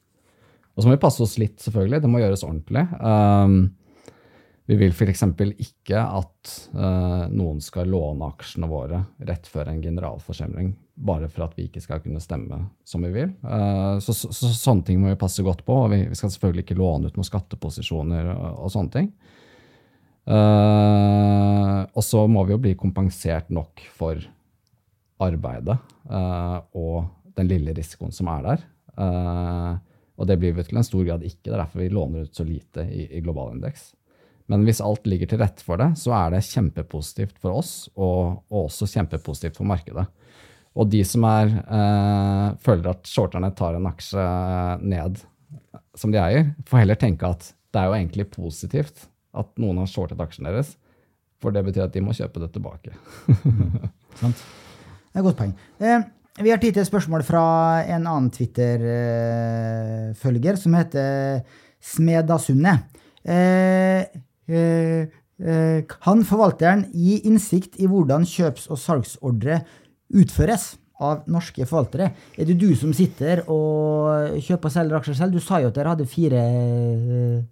Og så må vi passe oss litt, selvfølgelig. Det må gjøres ordentlig. Um, vi vil f.eks. ikke at uh, noen skal låne aksjene våre rett før en generalforsamling, bare for at vi ikke skal kunne stemme som vi vil. Uh, så, så, så sånne ting må vi passe godt på. og Vi, vi skal selvfølgelig ikke låne ut noen skatteposisjoner og, og sånne ting. Uh, og så må vi jo bli kompensert nok for arbeidet og den lille risikoen som er der. Og det blir vi til en stor grad ikke. Det er derfor vi låner ut så lite i, i globalindeks. Men hvis alt ligger til rette for det, så er det kjempepositivt for oss, og, og også kjempepositivt for markedet. Og de som er, eh, føler at shorterne tar en aksje ned som de eier, får heller tenke at det er jo egentlig positivt at noen har shortet aksjen deres, for det betyr at de må kjøpe det tilbake. [LAUGHS] Sant? Det er et godt poeng. Eh, vi har tid til et spørsmål fra en annen Twitter-følger, som heter Smedasundet. Eh, eh, eh, kan forvalteren gi innsikt i hvordan kjøps- og salgsordre utføres av norske forvaltere? Er det du som sitter og kjøper og selger aksjer selv? Du sa jo at dere hadde fire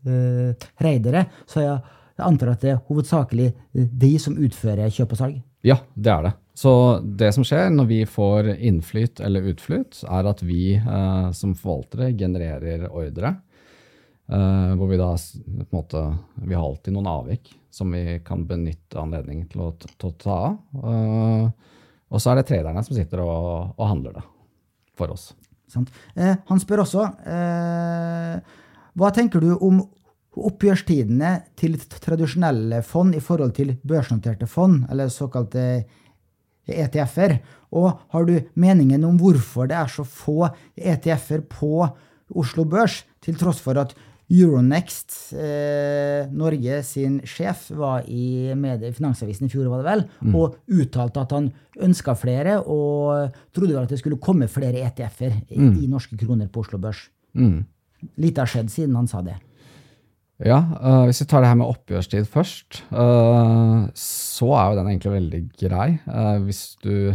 eh, reidere. så jeg antar at det er hovedsakelig de som utfører kjøp og salg? Ja, det er det. Så det som skjer når vi får innflyt eller utflyt, er at vi eh, som forvaltere genererer ordre. Eh, hvor vi da på en måte Vi har alltid noen avvik som vi kan benytte anledningen til å, til å ta av. Uh, og så er det traderne som sitter og, og handler det for oss. Eh, han spør også eh, hva tenker du om oppgjørstidene til tradisjonelle fond i forhold til børsnoterte fond, eller såkalte ETF-er? Og har du meningen om hvorfor det er så få ETF-er på Oslo Børs, til tross for at Euronext, eh, Norge sin sjef, var i medie, Finansavisen i fjor, var det vel, og uttalte at han ønska flere, og trodde vel at det skulle komme flere ETF-er i, i norske kroner på Oslo Børs. Mm. Lite har skjedd siden han sa det. Ja, uh, hvis vi tar det her med oppgjørstid først, uh, så er jo den egentlig veldig grei. Uh, hvis du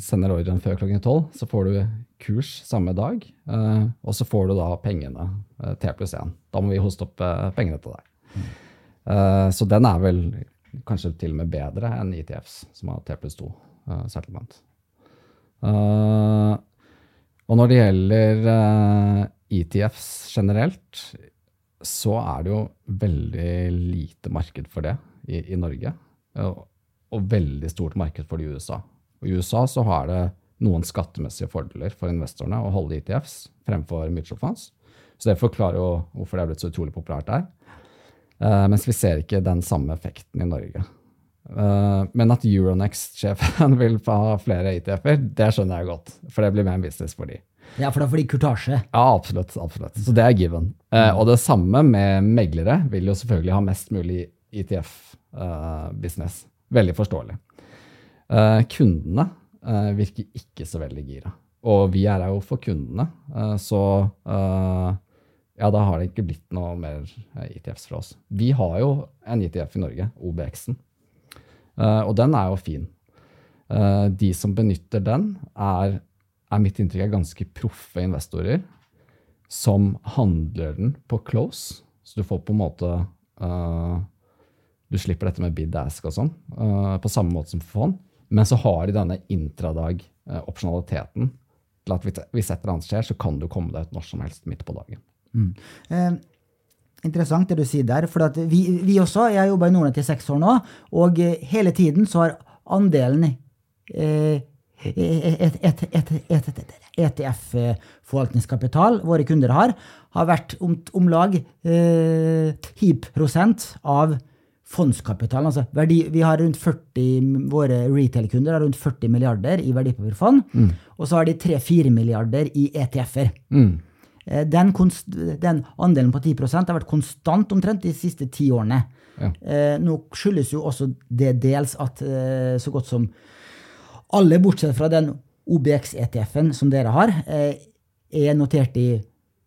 sender ordren før klokken tolv, så får du kurs samme dag, eh, og så får du da pengene eh, T pluss 1. Da må vi hoste opp eh, pengene til deg. Eh, så den er vel kanskje til og med bedre enn ITFs, som har T pluss 2 eh, settlement. Eh, og når det gjelder eh, ETFs generelt, så er det jo veldig lite marked for det i, i Norge. Og, og veldig stort marked for det i USA. Og I USA så har det noen skattemessige fordeler for investorene å holde ETFs fremfor mutual funds. Så det forklarer jo hvorfor det er blitt så utrolig populært der. Uh, mens vi ser ikke den samme effekten i Norge. Uh, men at Euronext-sjefen [LAUGHS] vil ha flere ETF-er, det skjønner jeg godt. For det blir mer en business for de. Ja, for da får de kurtasje. Ja, absolutt. absolutt. Så det er given. Uh, og det samme med meglere vil jo selvfølgelig ha mest mulig ETF-business. Veldig forståelig. Eh, kundene uh, virker ikke så veldig gira. Og vi er her jo for kundene, uh, så ja, da har det ikke blitt noe mer ITFs fra oss. Vi har jo en ITF i Norge, OBX-en, og den er jo fin. De som benytter den, er er mitt inntrykk er ganske proffe investorer som handler den på close. Så du får på en måte Du slipper dette med bid ask og sånn, på samme måte som for fond. Men så har de denne intradag-opsjonaliteten til at hvis et eller annet skjer, så kan du komme deg ut når som helst midt på dagen. Mm. Eh, interessant det du sier der. For vi, vi, også, jeg har jobba i Nordnett i seks år nå, og hele tiden så har andelen eh, ETF-forvaltningskapital våre kunder har, har vært om, om lag eh, 10 av fondskapitalen. Altså verdi, vi har rundt 40, Våre retail-kunder har rundt 40 milliarder i verdipapirfond. Mm. Og så har de 3-4 milliarder i ETF-er. Mm. Eh, den, den, andelen på 10% har vært konstant omtrent de siste ti årene. Ja. Eh, nå skyldes jo også det dels at eh, så godt som alle, bortsett fra den OBX-ETF-en som dere har, eh, er notert i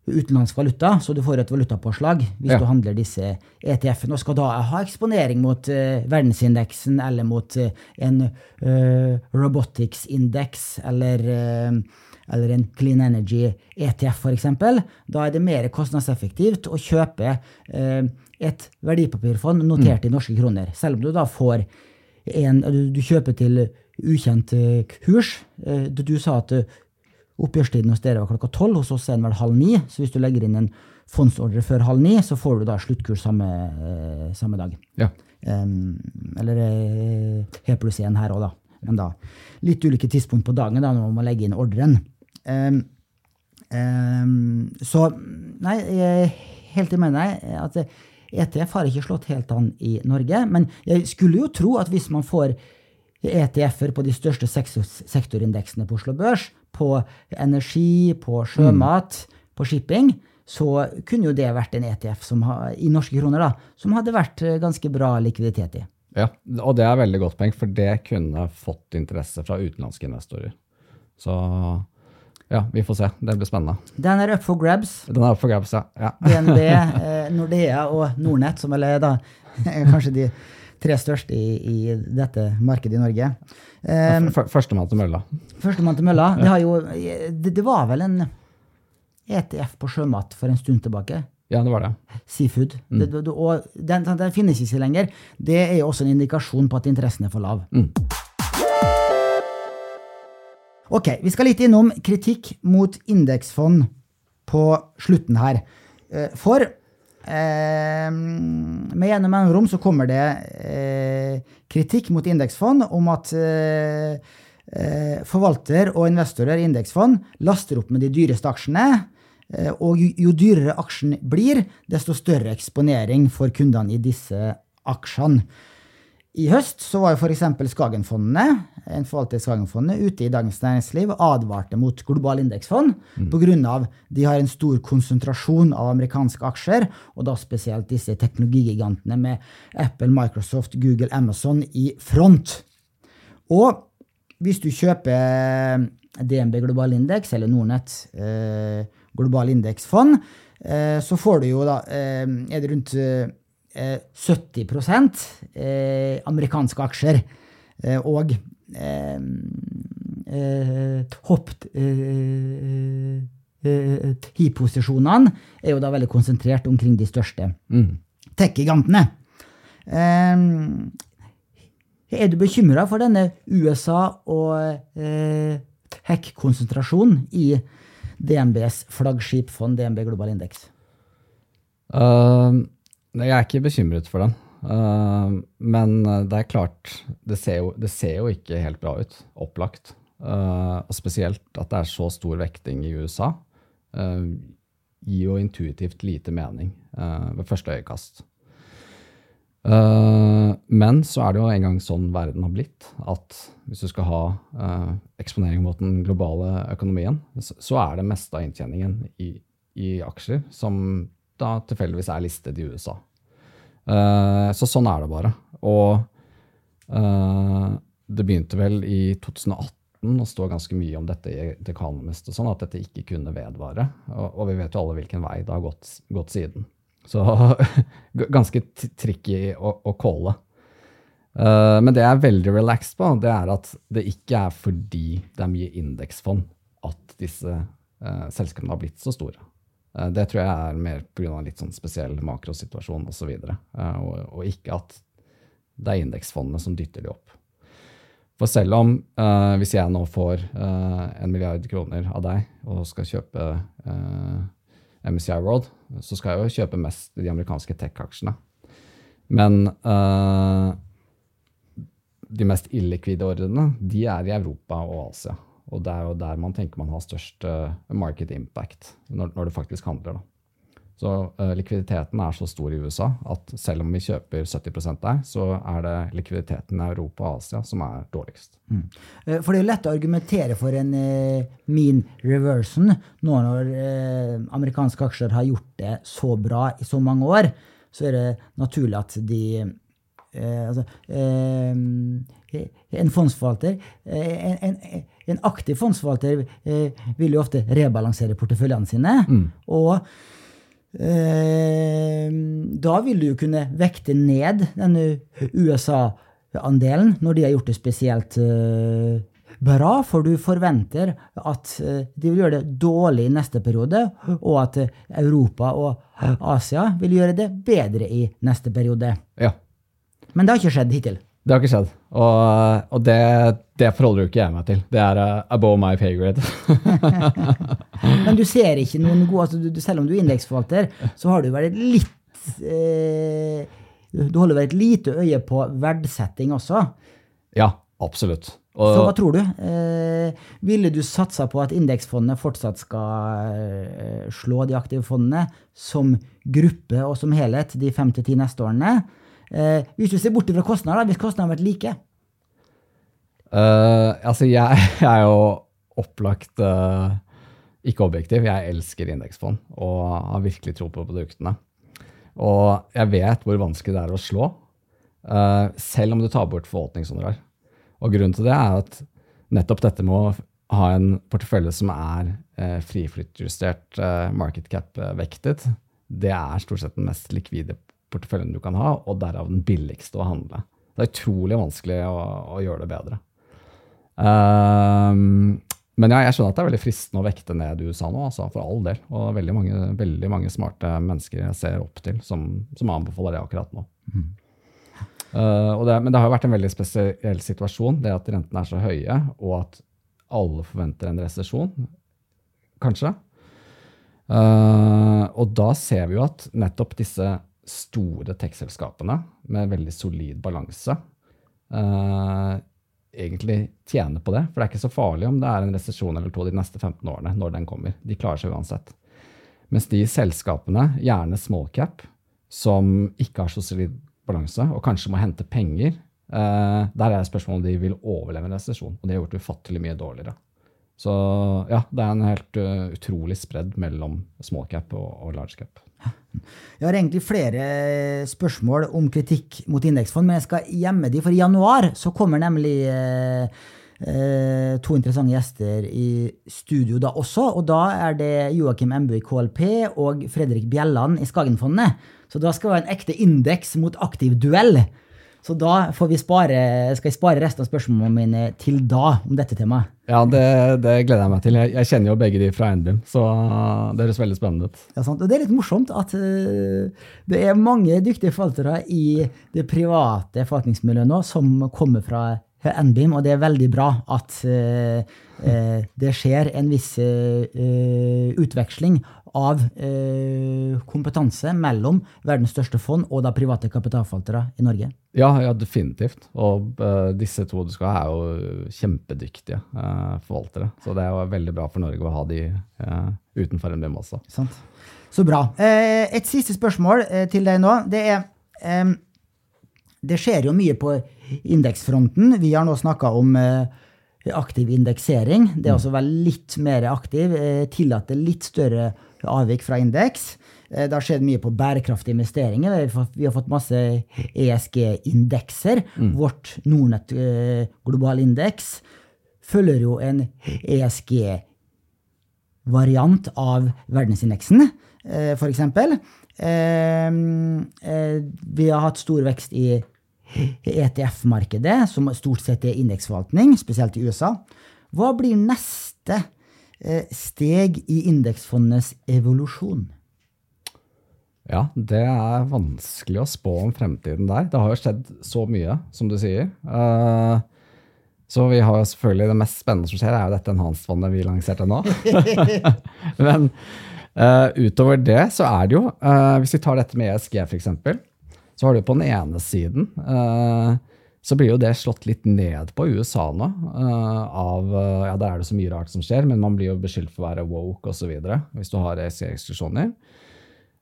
utenlandsk valuta, så du får et valutapåslag hvis ja. du handler disse ETF-ene, og skal da ha eksponering mot uh, verdensindeksen eller mot uh, en uh, robotics-indeks eller, eller, en clean energy ETF f.eks. Da er det mer kostnadseffektivt å kjøpe et verdipapirfond notert mm. i norske kroner, selv om du da får en, du, du kjøper til ukjent kurs. Du sa at oppgjørstiden hos dere var klokka tolv, hos oss er den vel halv ni. Så hvis du legger inn en fondsordre før halv ni, så får du da sluttkurs samme, samme dag. Ja. Um, eller helt pluss én her òg, da. Men da litt ulike tidspunkt på dagen da, når man må legge inn ordren. Um, um, så nei, jeg helt enig med deg at ETF har ikke slått helt an i Norge. Men jeg skulle jo tro at hvis man får ETF-er på de største sektorindeksene på Oslo Børs, på energi, på sjømat, mm. på shipping, så kunne jo det vært en ETF som, i norske kroner da, som hadde vært eh, ganske bra likviditet i. Ja, og det er veldig godt poeng, for det kunne fått interesse fra utenlandske investorer. Så ja, vi får se. Det blir spennende. Den er up for grabs. Den er up for grabs, ja. ja. DNB, eh, Nordea og Nordnett, som vel er da [LAUGHS] kanskje de tre største i, i dette markedet i Norge. Um, Førstemann til mølla. Førstemann til mølla. Det, jo, det, det, var vel en ETF på sjømat for en stund tilbake. Ja, det var det. Seafood. Mm. Det, og den, den, finnes ikke lenger. Det er jo også en indikasjon på at interessen er for lav. Mm. Ok, vi skal litt innom kritikk mot indeksfond på slutten her. Eh, for Eh, med gjennom mellomrom så kommer det eh, kritikk mot indeksfond om at eh, eh, forvalter og investorer i indeksfond laster opp med de dyreste aksjene. Eh, og jo, jo, dyrere aksjen blir, desto større eksponering for kundene i disse aksjene. I høst så var jo f.eks. Skagenfondene en forvalter i Skagenfondet ute i Dagens Næringsliv advarte mot global indeksfond mm. pga. de har en stor konsentrasjon av amerikanske aksjer, og da spesielt disse teknologigigantene med Apple, Microsoft, Google, Amazon i front. Og hvis du kjøper DNB global indeks eller Nordnett eh, global indeksfond, eh, så får du jo da eh, Er det rundt 70 eh, eh, amerikanske aksjer. Eh, og hopped HI-posisjonene er jo da veldig konsentrert omkring de største mm. tech-gigantene. Er du bekymra for denne USA- og eh, hack-konsentrasjonen i DNBs flaggskipfond DNB Global Index? Uh, jeg er ikke bekymret for den. Uh, men det er klart, det ser, jo, det ser, jo, ikke helt bra ut. Opplagt. Uh, og spesielt at det er så stor vekting i USA, uh, gir jo intuitivt lite mening ved første øyekast. men så er det jo en gang sånn verden har blitt, at hvis du skal ha eksponering mot den globale økonomien, så, så er det meste av inntjeningen i, i aksjer som da tilfeldigvis er listet i USA. Uh, så sånn er det bare. Og uh, det begynte vel i 2018 å stå ganske mye om dette i The Economist, og sånn, at dette ikke kunne vedvare. Og, og, vi vet jo alle hvilken vei det har gått, gått siden. Så [LAUGHS] ganske tricky å, å calle. Uh, men det jeg er veldig relaxed på, det er at det ikke er fordi det er mye indeksfond at disse uh, selskapene har blitt så store. Eh, det tror jeg er mer pga. litt sånn spesiell makrosituasjon osv. Og, så og, og ikke at det er indeksfondene som dytter de opp. For selv om eh, hvis jeg nå får eh, en milliard kroner av deg og skal kjøpe eh, MCI World, så skal jeg jo kjøpe mest de amerikanske tech-aksjene. Men eh, de mest illikvide ordrene de er i Europa og Asia. Og det er jo der man tenker man har størst uh, market impact, når, når, det faktisk handler. Da. Så uh, likviditeten er så stor i USA at selv om vi kjøper 70 der, så er det likviditeten i Europa og Asia som er dårligst. Mm. For det er lett å argumentere for en uh, mean reversion nå når amerikanske aksjer har gjort det så bra i så mange år. Så er det naturlig at de altså, en fondsforvalter en, en, en, aktiv fondsforvalter vil jo ofte rebalansere porteføljene sine. Mm. Og eh, da vil du jo kunne vekte ned denne USA-andelen når de har gjort det spesielt eh, bra, for du forventer at de vil gjøre det dårlig i neste periode, og at Europa og Asia vil gjøre det bedre i neste periode. Ja. Men det har ikke skjedd hittil. Det har ikke skjedd. Og, og det, det, forholder jo ikke jeg meg til. Det er uh, above my pay grade. [LAUGHS] Men du ser ikke noen gode altså du, Selv om du er indeksforvalter, så har du vært litt eh, Du holder vel et lite øye på verdsetting også? Ja, absolutt. Og, så hva tror du? Eh, ville du satsa på at indeksfondene fortsatt skal eh, slå de aktive fondene som gruppe og som helhet de fem til ti neste årene? Eh, hvis du ser bort fra kostnader, hvis kostnadene har vært like? Uh, altså, jeg, jeg, [LAUGHS] er jo opplagt uh, ikke objektiv. Jeg elsker indeksfond og har virkelig tro på produktene. Og jeg vet hvor vanskelig det er å slå, uh, selv om du tar bort forvaltningshonorar. Og grunnen til det er at nettopp dette med å ha en portefølje som er uh, friflyttjustert market cap-vektet, det er stort sett den mest likvide porteføljen du kan ha, og derav den billigste å handle. Det er utrolig vanskelig å, å gjøre det bedre. Um, men ja, jeg skjønner at det er veldig fristende å vekte ned USA nå, altså, for all del. Og veldig mange, veldig mange smarte mennesker jeg ser opp til, som, som anbefaler det akkurat nå. Mm. Uh, det, men det har jo vært en veldig spesiell situasjon, det at rentene er så høye, og at alle forventer en resesjon, kanskje. Uh, og da ser vi jo at nettopp disse store tech-selskapene med veldig solid balanse eh, egentlig tjener på det. For det er ikke så farlig om det er en resesjon eller to de neste 15 årene, når den kommer. De klarer seg uansett. Mens de selskapene, gjerne small cap, som ikke har så solid balanse, og kanskje må hente penger, eh, der er spørsmålet om de vil overleve en resesjon. Og de har gjort ufattelig mye dårligere. Så ja, det er en helt uh, utrolig spredd mellom small cap og, og large cap. Jeg har egentlig flere spørsmål om kritikk mot indeksfond, men jeg skal gjemme de, for i januar så kommer nemlig eh, eh, to interessante gjester i studio da også. Og da er det Joakim Embu i KLP og Fredrik Bjelland i Skagenfondet. Så da skal vi ha en ekte indeks mot aktiv duell. Så da får vi spare, skal jeg spare resten av spørsmålene mine til da om dette temaet. Ja, det, det gleder jeg meg til. Jeg, jeg, kjenner jo begge de fra NBIM, så det høres veldig spennende ut. Ja, sant. Og det er litt morsomt at uh, det er mange dyktige forvaltere i det private forvaltningsmiljøet nå som kommer fra NBIM, og det er veldig bra at det skjer en viss utveksling av eh, kompetanse mellom verdens største fond og da private kapitalforvaltere i Norge? Ja, ja definitivt. Og disse to du skal ha, er jo kjempedyktige forvaltere. Så det er jo veldig bra for Norge å ha de utenfor NBIM også. Sant. Så bra. et siste spørsmål til deg nå. Det er Det skjer jo mye på indeksfronten. Vi har nå snakka om aktiv indeksering. Det er mm. også å være litt mer aktiv. Tillate litt større avvik fra indeks. Eh, det har skjedd mye på bærekraftige investeringer. Vi har fått masse ESG-indekser. Mm. Vårt Nordnett eh, global indeks følger jo en ESG-variant av verdensindeksen, eh, f.eks. Vi har hatt stor vekst i ETF-markedet, som stort sett er indeksforvaltning, spesielt i USA. Hva blir neste eh, steg i indeksfondenes evolusjon? Ja, det er vanskelig å spå om fremtiden der. Det har jo skjedd så mye, som du sier. Uh, så vi har jo selvfølgelig det mest spennende som skjer, er jo dette Enhanced-fondet vi lanserte nå. [LAUGHS] Men uh, utover det så er det jo, hvis vi tar dette med ESG f.eks., så har du på den ene siden så blir jo det slått litt ned på USA nå. av, ja, Der er det så mye rart som skjer, men man blir jo beskyldt for å være woke osv. hvis du har ESG-eksklusjoner.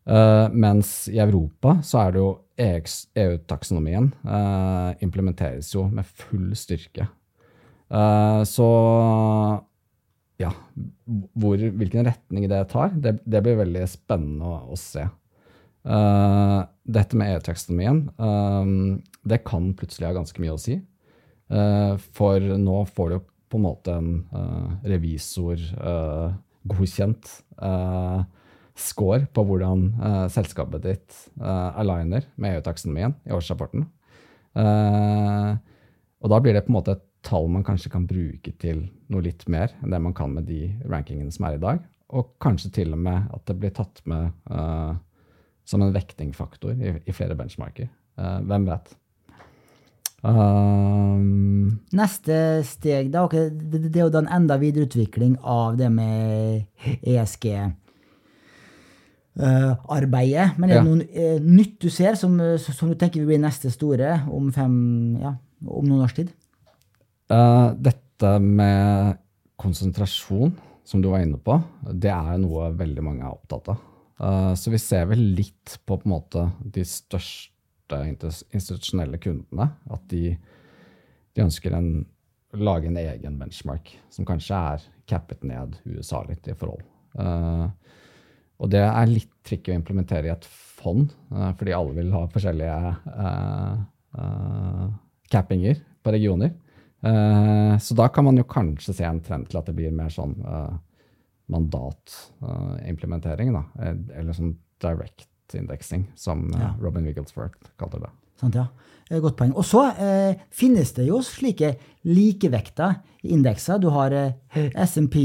Uh, mens i Europa så er det jo EU-taksonomien eh, implementeres jo med full styrke. Så ja, hvor, hvilken retning det tar, det, det blir veldig spennende å, å se. Dette med EU-taksonomien, det kan plutselig ha ganske mye å si. for nå får du på en måte en revisor godkjent score på hvordan uh, selskapet ditt uh, aligner med EU-taksonomien i årsrapporten. Uh, og da blir det på en måte et tall man kanskje kan bruke til noe litt mer enn det man kan med de rankingene som er i dag. Og kanskje til og med at det blir tatt med uh, som en vektingfaktor i, i flere benchmarker. Uh, hvem vet? Um, Neste steg da, okay, det, det, er jo da en enda videreutvikling av det med ESG uh, arbeidet. Men er det ja. noe uh, nytt du ser som, eh, som, du tenker vil bli neste store om, fem, ja, om noen års tid? Uh, dette med konsentrasjon, som du var inne på, det er noe veldig mange er opptatt av. så vi ser vel litt på, på en måte, de største institusjonelle kundene. At de, de ønsker å lage en egen benchmark som kanskje er cappet ned USA litt i forhold. Uh, og det er litt tricky å implementere i et fond, uh, fordi alle vil ha forskjellige cappinger på regioner. så da kan man jo kanskje se en trend til at det blir mer sånn mandatimplementering, uh, Eller sånn direct indexing, som ja. Robin Wigglesworth kaller det. Sant, ja. Godt poeng. Og så eh, finnes det jo slike likevekta indekser. Du har eh, SMP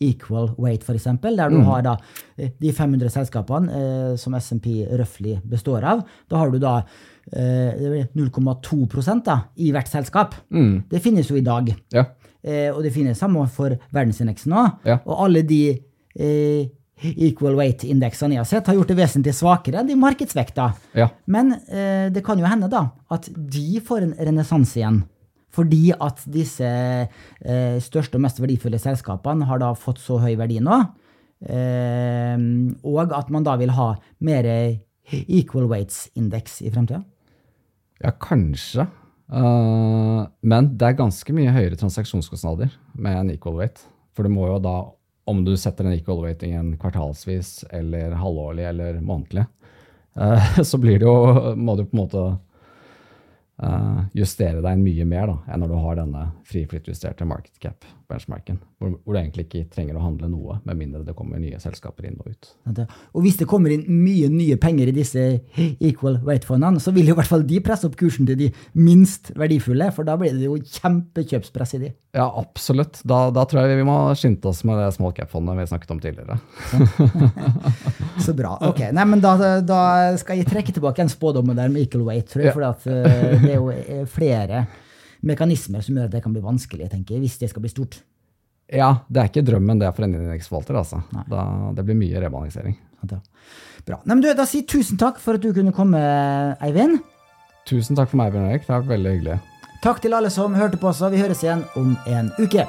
Equal Weight, f.eks., der du mm. har da eh, de 500 selskapene eh, som SMP røftlig består av. Da har du da 0,2 eh, da, i hvert selskap. Mm. Det finnes jo i dag. Ja. Eh, og det finnes samme for verdensindeksen òg. Ja. Og alle de equal weight-indeksene jeg har sett, har gjort det vesentlig svakere enn de markedsvekta. Ja. Men eh, det kan jo hende da at de får en renessanse igjen. Fordi at disse eh, største og mest verdifulle selskapene har da fått så høy verdi nå. Eh, og at man da vil ha mer equal weights-indeks i fremtida. Ja, kanskje. Uh, men det er ganske mye høyere transaksjonskostnader med en equal weight. For du må jo da om du setter en equal weighting kvartalsvis eller halvårlig eller månedlig, uh, [LAUGHS] så blir det jo, må du på en måte uh, justere deg mye mer da, enn når du har denne friflyttjusterte market cap-benchmarken, hvor, hvor, du egentlig ikke trenger å handle noe, med mindre det kommer nye selskaper inn og ut. Og hvis det kommer inn mye nye penger i disse equal weight-fondene, så vil jo i hvert fall de presse opp kursen til de minst verdifulle, for da blir det jo kjempekjøpspress i de. Ja, absolutt. Da, da tror jeg vi må skynde oss med det small cap-fondet vi snakket om tidligere. [LAUGHS] så bra. Ok, Nei, men da, da, skal jeg trekke tilbake en spådom der med equal weight, tror jeg, for uh, det er jo eh, flere mekanismer som gjør at det kan bli vanskelig, tenker jeg, hvis det skal bli stort. Ja, det er ikke drømmen det for en indeksforvalter. Altså. Da, det blir mye rebalansering. Ja, Bra. Nei, men du, da si tusen takk for at du kunne komme, Eivind. Tusen takk for meg, Bjørn Erik. Det har vært veldig hyggelig. Takk til alle som hørte på oss. Vi høres igjen om en uke.